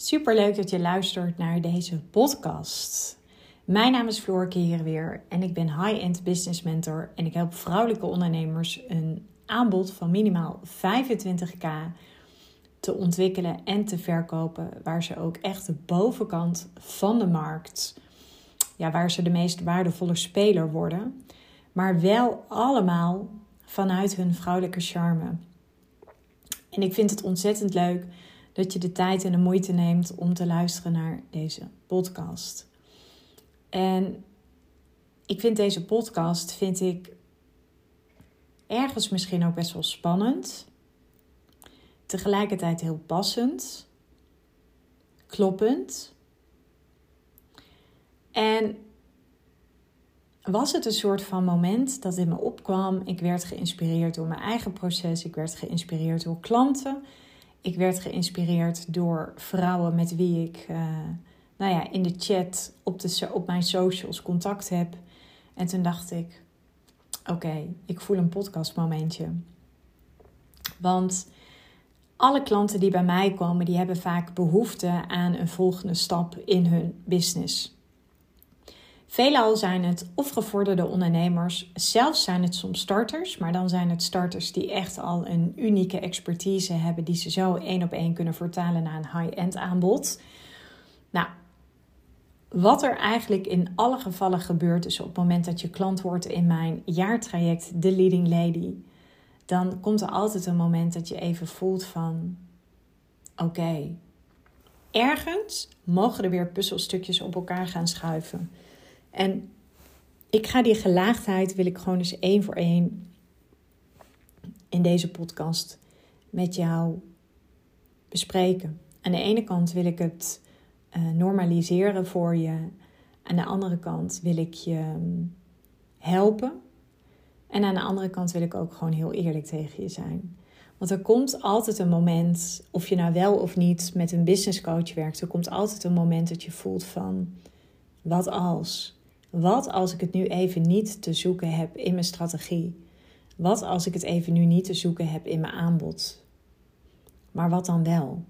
Super leuk dat je luistert naar deze podcast. Mijn naam is Floorke hier weer en ik ben high-end business mentor en ik help vrouwelijke ondernemers een aanbod van minimaal 25k te ontwikkelen en te verkopen, waar ze ook echt de bovenkant van de markt, ja, waar ze de meest waardevolle speler worden, maar wel allemaal vanuit hun vrouwelijke charme. En ik vind het ontzettend leuk dat je de tijd en de moeite neemt om te luisteren naar deze podcast. En ik vind deze podcast vind ik ergens misschien ook best wel spannend. Tegelijkertijd heel passend, kloppend. En was het een soort van moment dat in me opkwam. Ik werd geïnspireerd door mijn eigen proces. Ik werd geïnspireerd door klanten. Ik werd geïnspireerd door vrouwen met wie ik uh, nou ja, in de chat op, de, op mijn socials contact heb. En toen dacht ik: oké, ik voel een podcastmomentje. Want alle klanten die bij mij komen, die hebben vaak behoefte aan een volgende stap in hun business. Veelal zijn het of gevorderde ondernemers, zelfs zijn het soms starters, maar dan zijn het starters die echt al een unieke expertise hebben, die ze zo één op één kunnen vertalen naar een high-end aanbod. Nou, wat er eigenlijk in alle gevallen gebeurt, is op het moment dat je klant wordt in mijn jaartraject The Leading Lady, dan komt er altijd een moment dat je even voelt van: oké, ergens mogen er weer puzzelstukjes op elkaar gaan schuiven. En ik ga die gelaagdheid, wil ik gewoon eens één voor één in deze podcast met jou bespreken. Aan de ene kant wil ik het uh, normaliseren voor je. Aan de andere kant wil ik je mm, helpen. En aan de andere kant wil ik ook gewoon heel eerlijk tegen je zijn. Want er komt altijd een moment, of je nou wel of niet met een business coach werkt, er komt altijd een moment dat je voelt van, wat als? Wat als ik het nu even niet te zoeken heb in mijn strategie? Wat als ik het even nu niet te zoeken heb in mijn aanbod? Maar wat dan wel?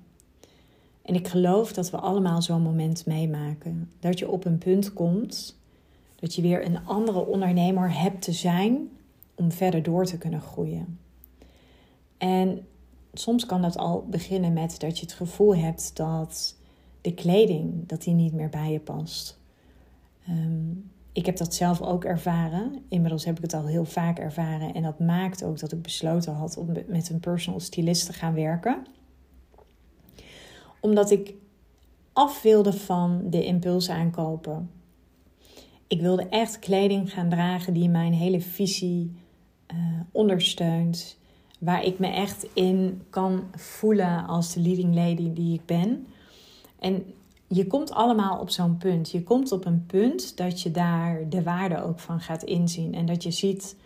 En ik geloof dat we allemaal zo'n moment meemaken. Dat je op een punt komt dat je weer een andere ondernemer hebt te zijn om verder door te kunnen groeien. En soms kan dat al beginnen met dat je het gevoel hebt dat de kleding dat die niet meer bij je past. Ehm, ik heb dat zelf ook ervaren. Inmiddels heb ik het al heel vaak ervaren. En dat maakt ook dat ik besloten had om met een personal stylist te gaan werken. Omdat ik af wilde van de impuls aankopen. Ik wilde echt kleding gaan dragen die mijn hele visie uh, ondersteunt. Waar ik me echt in kan voelen als de leading lady die ik ben. En je komt allemaal op zo'n punt. Je komt op een punt dat je daar de waarde ook van gaat inzien. En dat je ziet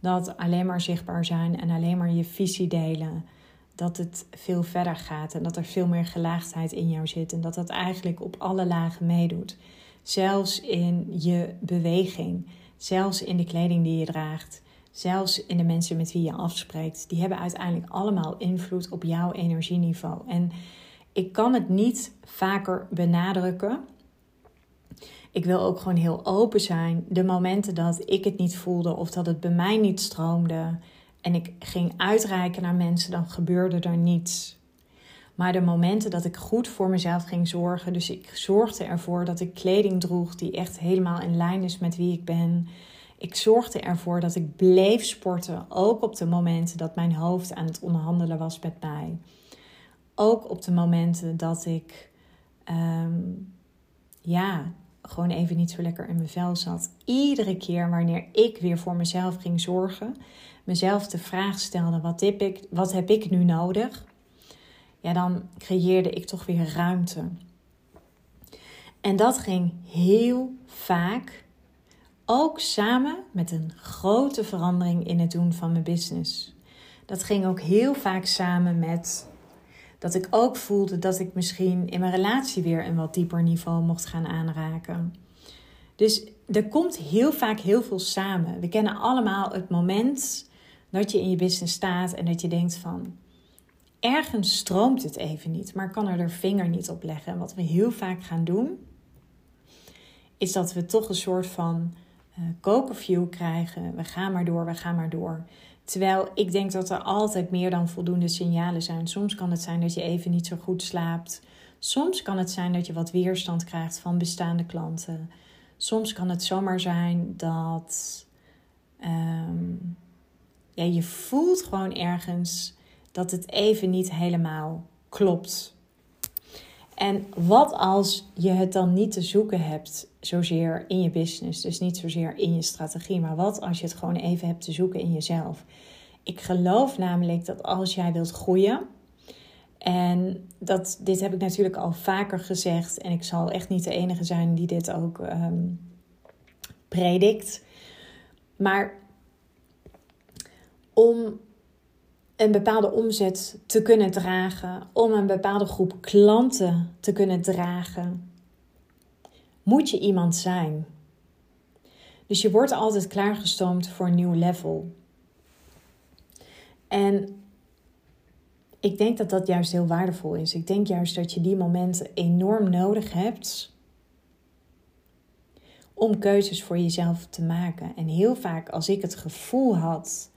dat alleen maar zichtbaar zijn en alleen maar je visie delen. Dat het veel verder gaat en dat er veel meer gelaagdheid in jou zit. En dat dat eigenlijk op alle lagen meedoet. Zelfs in je beweging, zelfs in de kleding die je draagt, zelfs in de mensen met wie je afspreekt. Die hebben uiteindelijk allemaal invloed op jouw energieniveau. En ik kan het niet vaker benadrukken. Ik wil ook gewoon heel open zijn. De momenten dat ik het niet voelde of dat het bij mij niet stroomde en ik ging uitreiken naar mensen, dan gebeurde er niets. Maar de momenten dat ik goed voor mezelf ging zorgen, dus ik zorgde ervoor dat ik kleding droeg die echt helemaal in lijn is met wie ik ben. Ik zorgde ervoor dat ik bleef sporten, ook op de momenten dat mijn hoofd aan het onderhandelen was met mij. Ook op de momenten dat ik, ehm, ja, gewoon even niet zo lekker in mijn vel zat. Iedere keer wanneer ik weer voor mezelf ging zorgen, mezelf de vraag stelde: wat heb ik, wat heb ik nu nodig? Ja, dan creëerde ik toch weer ruimte. En dat ging heel vaak ook samen met een grote verandering in het doen van mijn business. Dat ging ook heel vaak samen met dat ik ook voelde dat ik misschien in mijn relatie weer een wat dieper niveau mocht gaan aanraken. Dus er komt heel vaak heel veel samen. We kennen allemaal het moment dat je in je business staat en dat je denkt van ergens stroomt het even niet, maar kan er de vinger niet op leggen. En wat we heel vaak gaan doen, is dat we toch een soort van uh, kokerview krijgen. We gaan maar door, we gaan maar door. Terwijl ik denk dat er altijd meer dan voldoende signalen zijn. Soms kan het zijn dat je even niet zo goed slaapt. Soms kan het zijn dat je wat weerstand krijgt van bestaande klanten. Soms kan het zomaar zijn dat ehm, ja, je voelt gewoon ergens dat het even niet helemaal klopt. En wat als je het dan niet te zoeken hebt, zozeer in je business, dus niet zozeer in je strategie, maar wat als je het gewoon even hebt te zoeken in jezelf? Ik geloof namelijk dat als jij wilt groeien, en dat, dit heb ik natuurlijk al vaker gezegd, en ik zal echt niet de enige zijn die dit ook um, predikt, maar om een bepaalde omzet te kunnen dragen, om een bepaalde groep klanten te kunnen dragen, moet je iemand zijn. Dus je wordt altijd klaargestoomd voor een nieuw level. En ik denk dat dat juist heel waardevol is. Ik denk juist dat je die momenten enorm nodig hebt om keuzes voor jezelf te maken. En heel vaak als ik het gevoel had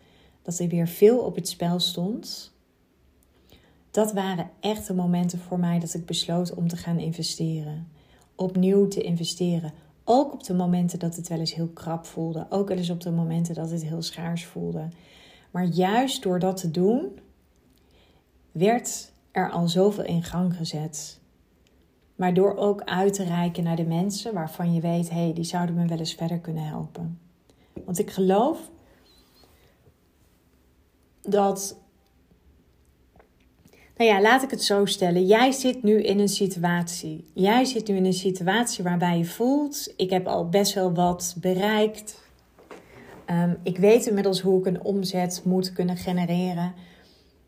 dat er weer veel op het spel stond. Dat waren echte momenten voor mij dat ik besloot om te gaan investeren. Opnieuw te investeren. Ook op de momenten dat het wel eens heel krap voelde. Ook wel eens op de momenten dat het heel schaars voelde. Maar juist door dat te doen, werd er al zoveel in gang gezet. Maar door ook uit te reiken naar de mensen waarvan je weet, hé, hey, die zouden me wel eens verder kunnen helpen. Want ik geloof dat. Nou ja, laat ik het zo stellen. Jij zit nu in een situatie. Jij zit nu in een situatie waarbij je voelt: ik heb al best wel wat bereikt. Um, ik weet inmiddels hoe ik een omzet moet kunnen genereren.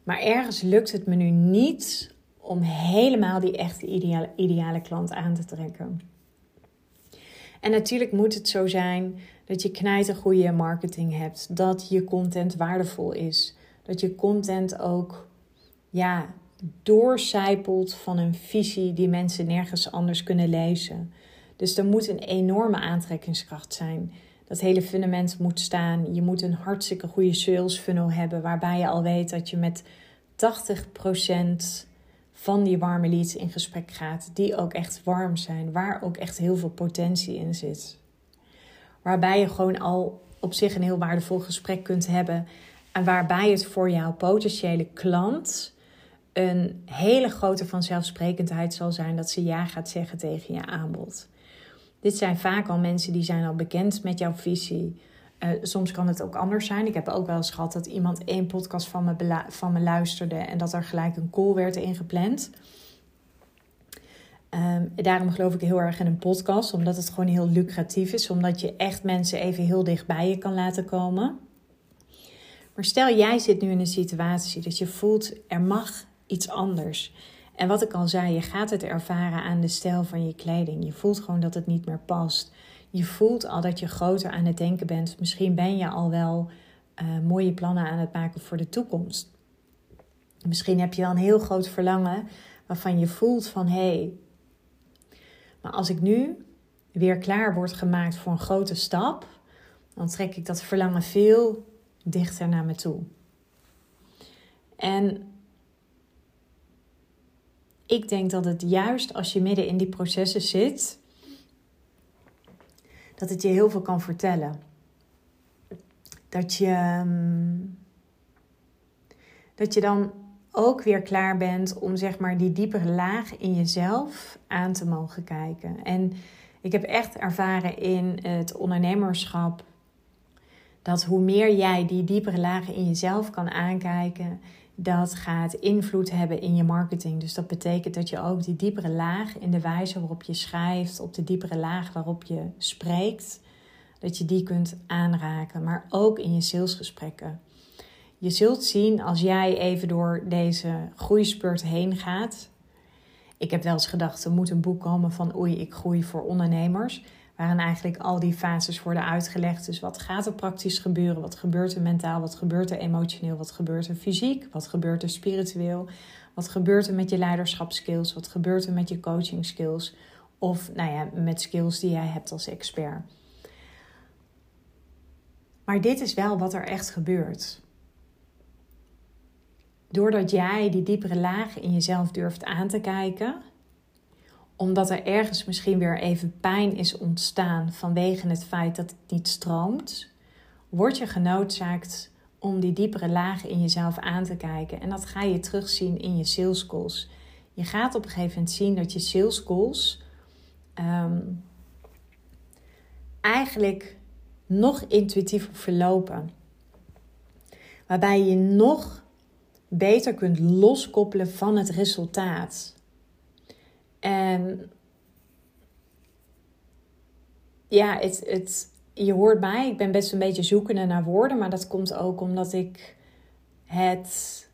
Maar ergens lukt het me nu niet om helemaal die echte ideale, ideale klant aan te trekken. En natuurlijk moet het zo zijn dat je knijt een goede marketing hebt, dat je content waardevol is, dat je content ook ja, doorcijpelt van een visie die mensen nergens anders kunnen lezen. Dus er moet een enorme aantrekkingskracht zijn. Dat hele fundament moet staan. Je moet een hartstikke goede sales funnel hebben, waarbij je al weet dat je met 80% van die warme leads in gesprek gaat, die ook echt warm zijn, waar ook echt heel veel potentie in zit. Waarbij je gewoon al op zich een heel waardevol gesprek kunt hebben en waarbij het voor jouw potentiële klant een hele grote vanzelfsprekendheid zal zijn dat ze ja gaat zeggen tegen je aanbod. Dit zijn vaak al mensen die zijn al bekend met jouw visie. Uh, soms kan het ook anders zijn. Ik heb ook wel eens gehad dat iemand één podcast van me, van me luisterde en dat er gelijk een call werd ingepland. Um, daarom geloof ik heel erg in een podcast, omdat het gewoon heel lucratief is, omdat je echt mensen even heel dicht bij je kan laten komen. Maar stel jij zit nu in een situatie dat je voelt er mag iets anders. En wat ik al zei, je gaat het ervaren aan de stijl van je kleding. Je voelt gewoon dat het niet meer past. Je voelt al dat je groter aan het denken bent. Misschien ben je al wel uh, mooie plannen aan het maken voor de toekomst. Misschien heb je wel een heel groot verlangen waarvan je voelt van hé, hey, maar als ik nu weer klaar word gemaakt voor een grote stap, dan trek ik dat verlangen veel dichter naar me toe. En ik denk dat het juist als je midden in die processen zit, dat het je heel veel kan vertellen. Dat je, ehm, dat je dan ook weer klaar bent om zeg maar die diepere laag in jezelf aan te mogen kijken. En ik heb echt ervaren in het ondernemerschap dat hoe meer jij die diepere lagen in jezelf kan aankijken, dat gaat invloed hebben in je marketing. Dus dat betekent dat je ook die diepere laag in de wijze waarop je schrijft, op de diepere laag waarop je spreekt, dat je die kunt aanraken, maar ook in je salesgesprekken. Je zult zien als jij even door deze groeispurt heen gaat. Ik heb wel eens gedacht, er moet een boek komen van Oei, ik groei voor ondernemers. Waarin eigenlijk al die fases worden uitgelegd. Dus wat gaat er praktisch gebeuren? Wat gebeurt er mentaal? Wat gebeurt er emotioneel? Wat gebeurt er fysiek? Wat gebeurt er spiritueel? Wat gebeurt er met je leiderschapskills? Wat gebeurt er met je coaching skills? Of nou ja, met skills die jij hebt als expert. Maar dit is wel wat er echt gebeurt. Doordat jij die diepere lagen in jezelf durft aan te kijken, omdat er ergens misschien weer even pijn is ontstaan vanwege het feit dat het niet stroomt, word je genoodzaakt om die diepere lagen in jezelf aan te kijken. En dat ga je terugzien in je sales goals. Je gaat op een gegeven moment zien dat je sales goals ehm, eigenlijk nog intuïtiever verlopen. Waarbij je nog beter kunt loskoppelen van het resultaat. En ja, het, het, je hoort mij, ik ben best een beetje zoekende naar woorden, maar dat komt ook omdat ik het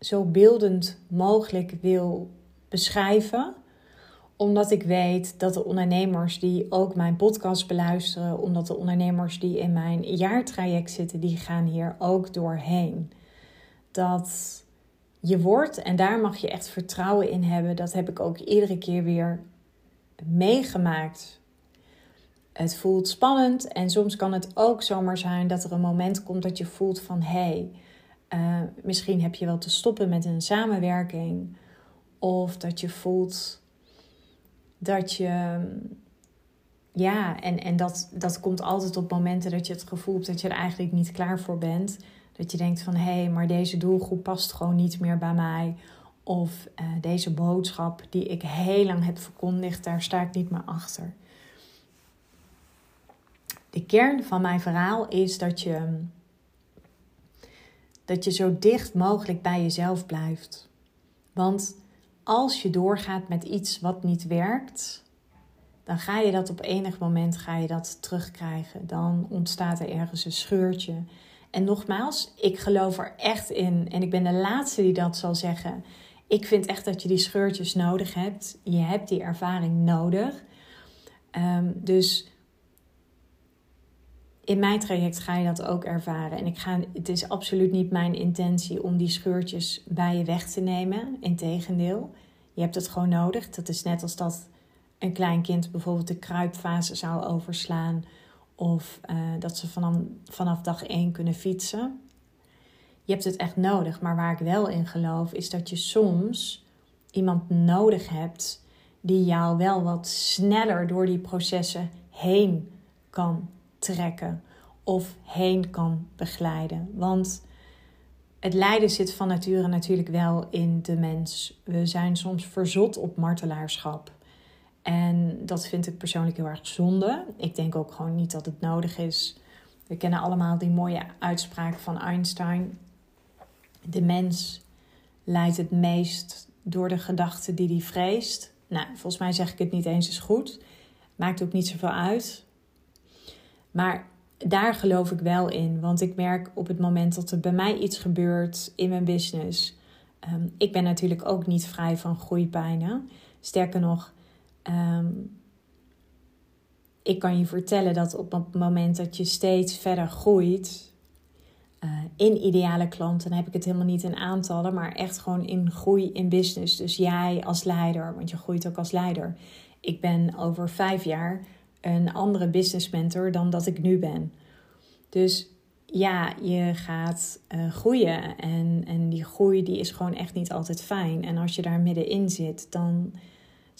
zo beeldend mogelijk wil beschrijven omdat ik weet dat de ondernemers die ook mijn podcast beluisteren, omdat de ondernemers die in mijn jaartraject zitten, die gaan hier ook doorheen. Dat je wordt, en daar mag je echt vertrouwen in hebben, dat heb ik ook iedere keer weer meegemaakt. Het voelt spannend en soms kan het ook zomaar zijn dat er een moment komt dat je voelt van hé, hey, uh, misschien heb je wel te stoppen met een samenwerking. Of dat je voelt dat je. Ja, en, en dat, dat komt altijd op momenten dat je het gevoel hebt dat je er eigenlijk niet klaar voor bent. Dat je denkt van hé, hey, maar deze doelgroep past gewoon niet meer bij mij. Of uh, deze boodschap die ik heel lang heb verkondigd, daar sta ik niet meer achter. De kern van mijn verhaal is dat je, dat je zo dicht mogelijk bij jezelf blijft. Want als je doorgaat met iets wat niet werkt, dan ga je dat op enig moment ga je dat terugkrijgen. Dan ontstaat er ergens een scheurtje. En nogmaals, ik geloof er echt in. En ik ben de laatste die dat zal zeggen. Ik vind echt dat je die scheurtjes nodig hebt. Je hebt die ervaring nodig. Um, dus in mijn traject ga je dat ook ervaren. En ik ga, het is absoluut niet mijn intentie om die scheurtjes bij je weg te nemen. Integendeel, je hebt het gewoon nodig. Dat is net als dat een klein kind bijvoorbeeld de kruipfase zou overslaan. Of uh, dat ze vanaf, vanaf dag één kunnen fietsen. Je hebt het echt nodig. Maar waar ik wel in geloof is dat je soms iemand nodig hebt die jou wel wat sneller door die processen heen kan trekken of heen kan begeleiden. Want het lijden zit van nature natuurlijk wel in de mens. We zijn soms verzot op martelaarschap. En dat vind ik persoonlijk heel erg zonde. Ik denk ook gewoon niet dat het nodig is. We kennen allemaal die mooie uitspraak van Einstein. De mens lijdt het meest door de gedachten die hij vreest. Nou, volgens mij zeg ik het niet eens eens goed. Maakt ook niet zoveel uit. Maar daar geloof ik wel in. Want ik merk op het moment dat er bij mij iets gebeurt in mijn business. Um, ik ben natuurlijk ook niet vrij van groeipijnen. Sterker nog, um, ik kan je vertellen dat op het moment dat je steeds verder groeit. Uh, in ideale klanten, dan heb ik het helemaal niet in aantallen, maar echt gewoon in groei in business. Dus jij als leider, want je groeit ook als leider. Ik ben over vijf jaar een andere business mentor dan dat ik nu ben. Dus ja, je gaat uh, groeien en, en die groei die is gewoon echt niet altijd fijn. En als je daar middenin zit, dan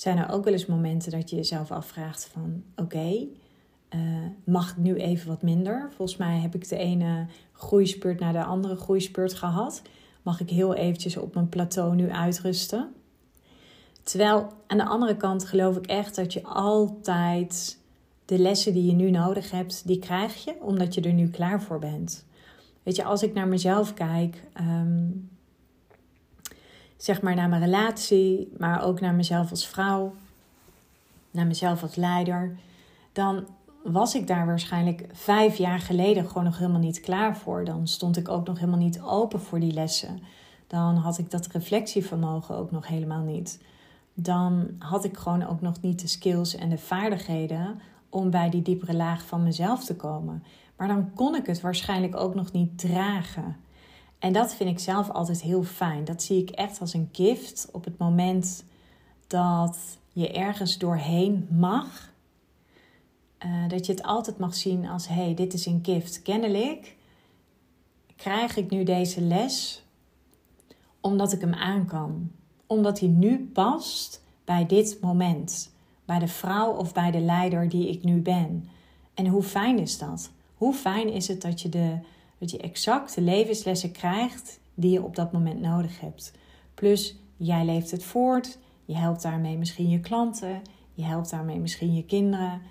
zijn er ook wel eens momenten dat je jezelf afvraagt van oké, uh, mag ik nu even wat minder? Volgens mij heb ik de ene groeispurt naar de andere groeispurt gehad. Mag ik heel eventjes op mijn plateau nu uitrusten? Terwijl aan de andere kant geloof ik echt dat je altijd de lessen die je nu nodig hebt, die krijg je omdat je er nu klaar voor bent. Weet je, als ik naar mezelf kijk, ehm, zeg maar naar mijn relatie, maar ook naar mezelf als vrouw, naar mezelf als leider, dan was ik daar waarschijnlijk vijf jaar geleden gewoon nog helemaal niet klaar voor. Dan stond ik ook nog helemaal niet open voor die lessen. Dan had ik dat reflectievermogen ook nog helemaal niet. dan had ik gewoon ook nog niet de skills en de vaardigheden om bij die diepere laag van mezelf te komen. Maar dan kon ik het waarschijnlijk ook nog niet dragen. En dat vind ik zelf altijd heel fijn. Dat zie ik echt als een gift op het moment dat je ergens doorheen mag. Uh, dat je het altijd mag zien als: hé, hey, dit is een gift. Kennelijk krijg ik nu deze les omdat ik hem aan kan. Omdat hij nu past bij dit moment. Bij de vrouw of bij de leider die ik nu ben. En hoe fijn is dat? Hoe fijn is het dat je, de, dat je exact de levenslessen krijgt die je op dat moment nodig hebt? Plus, jij leeft het voort. Je helpt daarmee misschien je klanten. Je helpt daarmee misschien je kinderen.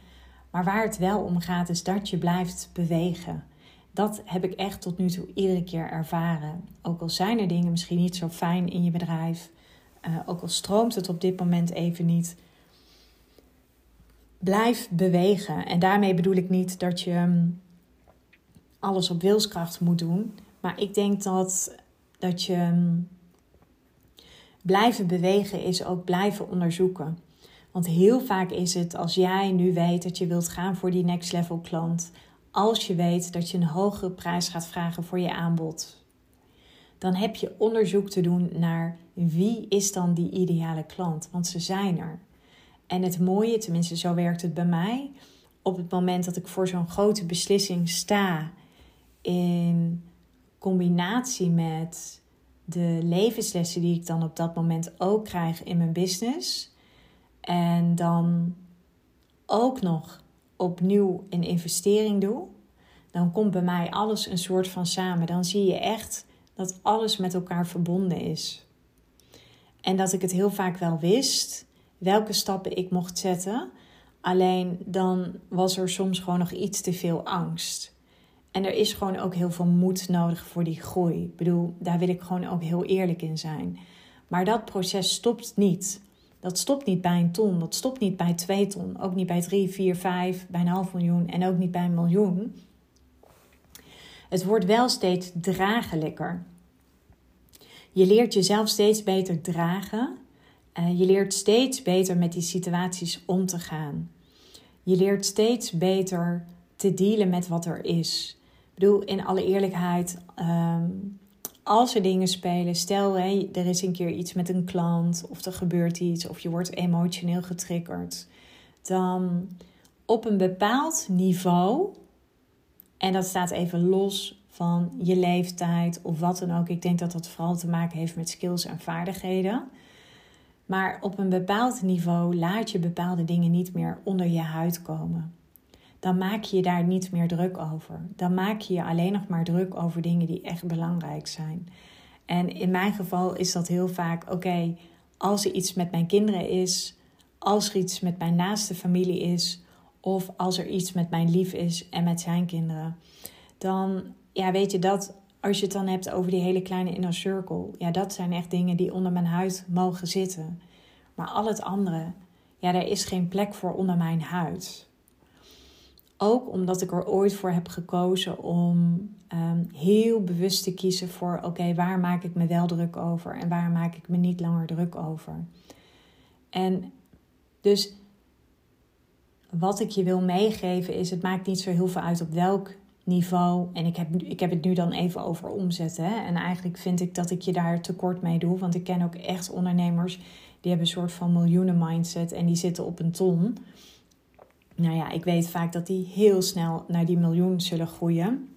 Maar waar het wel om gaat, is dat je blijft bewegen. Dat heb ik echt tot nu toe iedere keer ervaren. Ook al zijn er dingen misschien niet zo fijn in je bedrijf, uh, ook al stroomt het op dit moment even niet. Blijf bewegen. En daarmee bedoel ik niet dat je mm, alles op wilskracht moet doen. Maar ik denk dat, dat je mm, blijven bewegen is ook blijven onderzoeken. Want heel vaak is het als jij nu weet dat je wilt gaan voor die next level klant, als je weet dat je een hogere prijs gaat vragen voor je aanbod, dan heb je onderzoek te doen naar wie is dan die ideale klant, want ze zijn er. En het mooie, tenminste zo werkt het bij mij, op het moment dat ik voor zo'n grote beslissing sta in combinatie met de levenslessen die ik dan op dat moment ook krijg in mijn business en dan ook nog opnieuw een investering doe, dan komt bij mij alles een soort van samen. Dan zie je echt dat alles met elkaar verbonden is. En dat ik het heel vaak wel wist welke stappen ik mocht zetten. Alleen dan was er soms gewoon nog iets te veel angst. En er is gewoon ook heel veel moed nodig voor die groei. Ik bedoel, daar wil ik gewoon ook heel eerlijk in zijn. Maar dat proces stopt niet. Dat stopt niet bij een ton, dat stopt niet bij twee ton, ook niet bij drie, vier, vijf, bij een half miljoen en ook niet bij een miljoen. Het wordt wel steeds dragelijker. Je leert jezelf steeds beter dragen. Uh, je leert steeds beter met die situaties om te gaan. Je leert steeds beter te dealen met wat er is. Bedoel, in alle eerlijkheid, ehm, als er dingen spelen, stel hè, er is een keer iets met een klant of er gebeurt iets of je wordt emotioneel getriggerd, dan op een bepaald niveau, en dat staat even los van je leeftijd of wat dan ook, ik denk dat dat vooral te maken heeft met skills en vaardigheden. Maar op een bepaald niveau laat je bepaalde dingen niet meer onder je huid komen dan maak je je daar niet meer druk over. Dan maak je je alleen nog maar druk over dingen die echt belangrijk zijn. En in mijn geval is dat heel vaak: oké, als er iets met mijn kinderen is, als er iets met mijn naaste familie is, of als er iets met mijn lief is en met zijn kinderen, dan ja, weet je dat. Als je het dan hebt over die hele kleine inner circle, ja, dat zijn echt dingen die onder mijn huid mogen zitten. Maar al het andere, ja, daar is geen plek voor onder mijn huid. Ook omdat ik er ooit voor heb gekozen om um, heel bewust te kiezen voor: oké, waar maak ik me wel druk over en waar maak ik me niet langer druk over. En dus wat ik je wil meegeven is: het maakt niet zo heel veel uit op welk niveau. En ik heb, ik heb het nu dan even over omzetten. Hè? En eigenlijk vind ik dat ik je daar tekort mee doe. Want ik ken ook echt ondernemers die hebben een soort van miljoenen mindset en die zitten op een ton nou ja, ik weet vaak dat die heel snel naar die miljoen zullen groeien.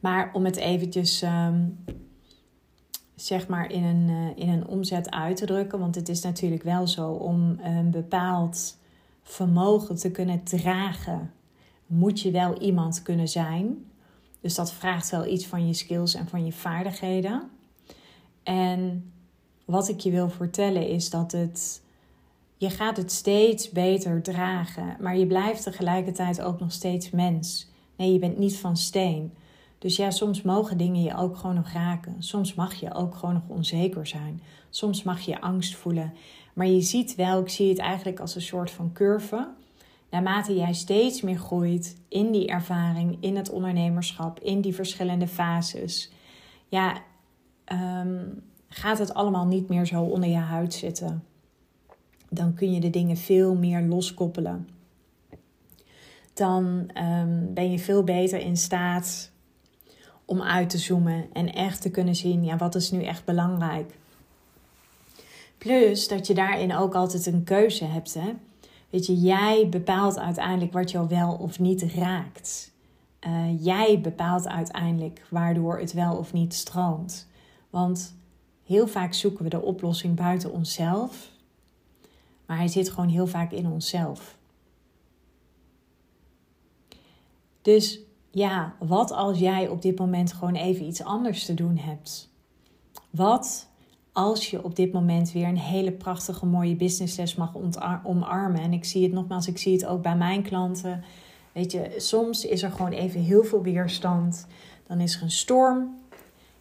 Maar om het eventjes ehm, zeg maar in een, uh, in een omzet uit te drukken, want het is natuurlijk wel zo om een bepaald vermogen te kunnen dragen, moet je wel iemand kunnen zijn. Dus dat vraagt wel iets van je skills en van je vaardigheden. En wat ik je wil vertellen is dat het je gaat het steeds beter dragen, maar je blijft tegelijkertijd ook nog steeds mens. Nee, je bent niet van steen. Dus ja, soms mogen dingen je ook gewoon nog raken. Soms mag je ook gewoon nog onzeker zijn. Soms mag je angst voelen. Maar je ziet wel, ik zie het eigenlijk als een soort van curve. Naarmate jij steeds meer groeit in die ervaring, in het ondernemerschap, in die verschillende fases. Ja, um, gaat het allemaal niet meer zo onder je huid zitten. Dan kun je de dingen veel meer loskoppelen. Dan ehm, ben je veel beter in staat om uit te zoomen en echt te kunnen zien, ja, wat is nu echt belangrijk. Plus dat je daarin ook altijd een keuze hebt. Hè? Weet je, jij bepaalt uiteindelijk wat jou wel of niet raakt. Uh, jij bepaalt uiteindelijk waardoor het wel of niet stroomt. Want heel vaak zoeken we de oplossing buiten onszelf, maar hij zit gewoon heel vaak in onszelf. Dus ja, wat als jij op dit moment gewoon even iets anders te doen hebt? Wat als je op dit moment weer een hele prachtige, mooie businessles mag omarmen? En ik zie het nogmaals, ik zie het ook bij mijn klanten. Weet je, soms is er gewoon even heel veel weerstand. Dan is er een storm.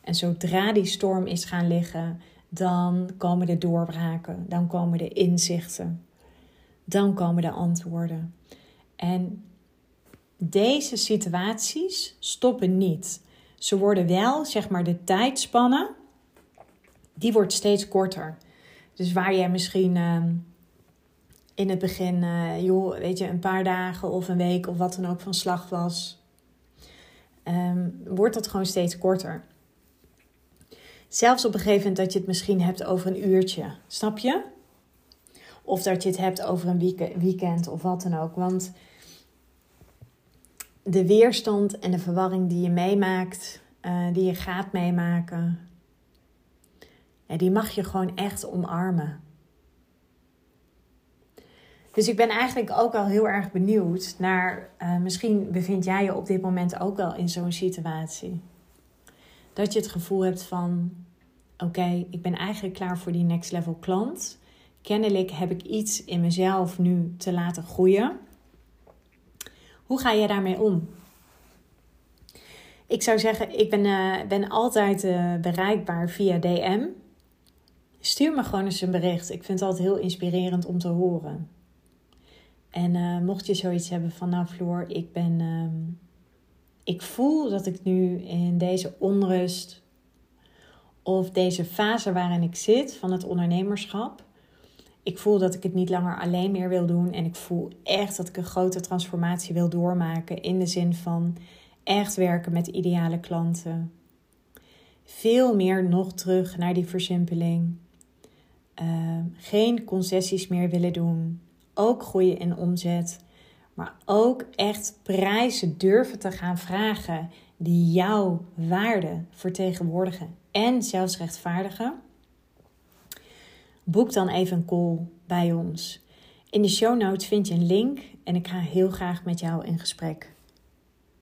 En zodra die storm is gaan liggen, dan komen de doorbraken, dan komen de inzichten, dan komen de antwoorden. En deze situaties stoppen niet. Ze worden wel, zeg maar, de tijdspannen, die wordt steeds korter. Dus waar jij misschien ehm, in het begin, uh, joh, weet je, een paar dagen of een week of wat dan ook van slag was, ehm, wordt dat gewoon steeds korter. Zelfs op een gegeven moment dat je het misschien hebt over een uurtje, snap je? Of dat je het hebt over een weekend of wat dan ook. Want de weerstand en de verwarring die je meemaakt, uh, die je gaat meemaken, die mag je gewoon echt omarmen. Dus ik ben eigenlijk ook al heel erg benieuwd naar, uh, misschien bevind jij je op dit moment ook wel in zo'n situatie. Dat je het gevoel hebt van, oké, ik ben eigenlijk klaar voor die next level klant. Kennelijk heb ik iets in mezelf nu te laten groeien. Hoe ga je daarmee om? Ik zou zeggen, ik ben, uh, ben altijd uh, bereikbaar via DM. Stuur me gewoon eens een bericht. Ik vind het altijd heel inspirerend om te horen. En uh, mocht je zoiets hebben van, nou Floor, ik ben, um, ik voel dat ik nu in deze onrust of deze fase waarin ik zit van het ondernemerschap, ik voel dat ik het niet langer alleen meer wil doen en ik voel echt dat ik een grote transformatie wil doormaken in de zin van echt werken met ideale klanten. Veel meer nog terug naar die versimpeling. Uh, geen concessies meer willen doen. Ook groeien in omzet. Maar ook echt prijzen durven te gaan vragen die jouw waarde vertegenwoordigen en zelfs rechtvaardigen. Boek dan even een call bij ons. In de show notes vind je een link en ik ga heel graag met jou in gesprek.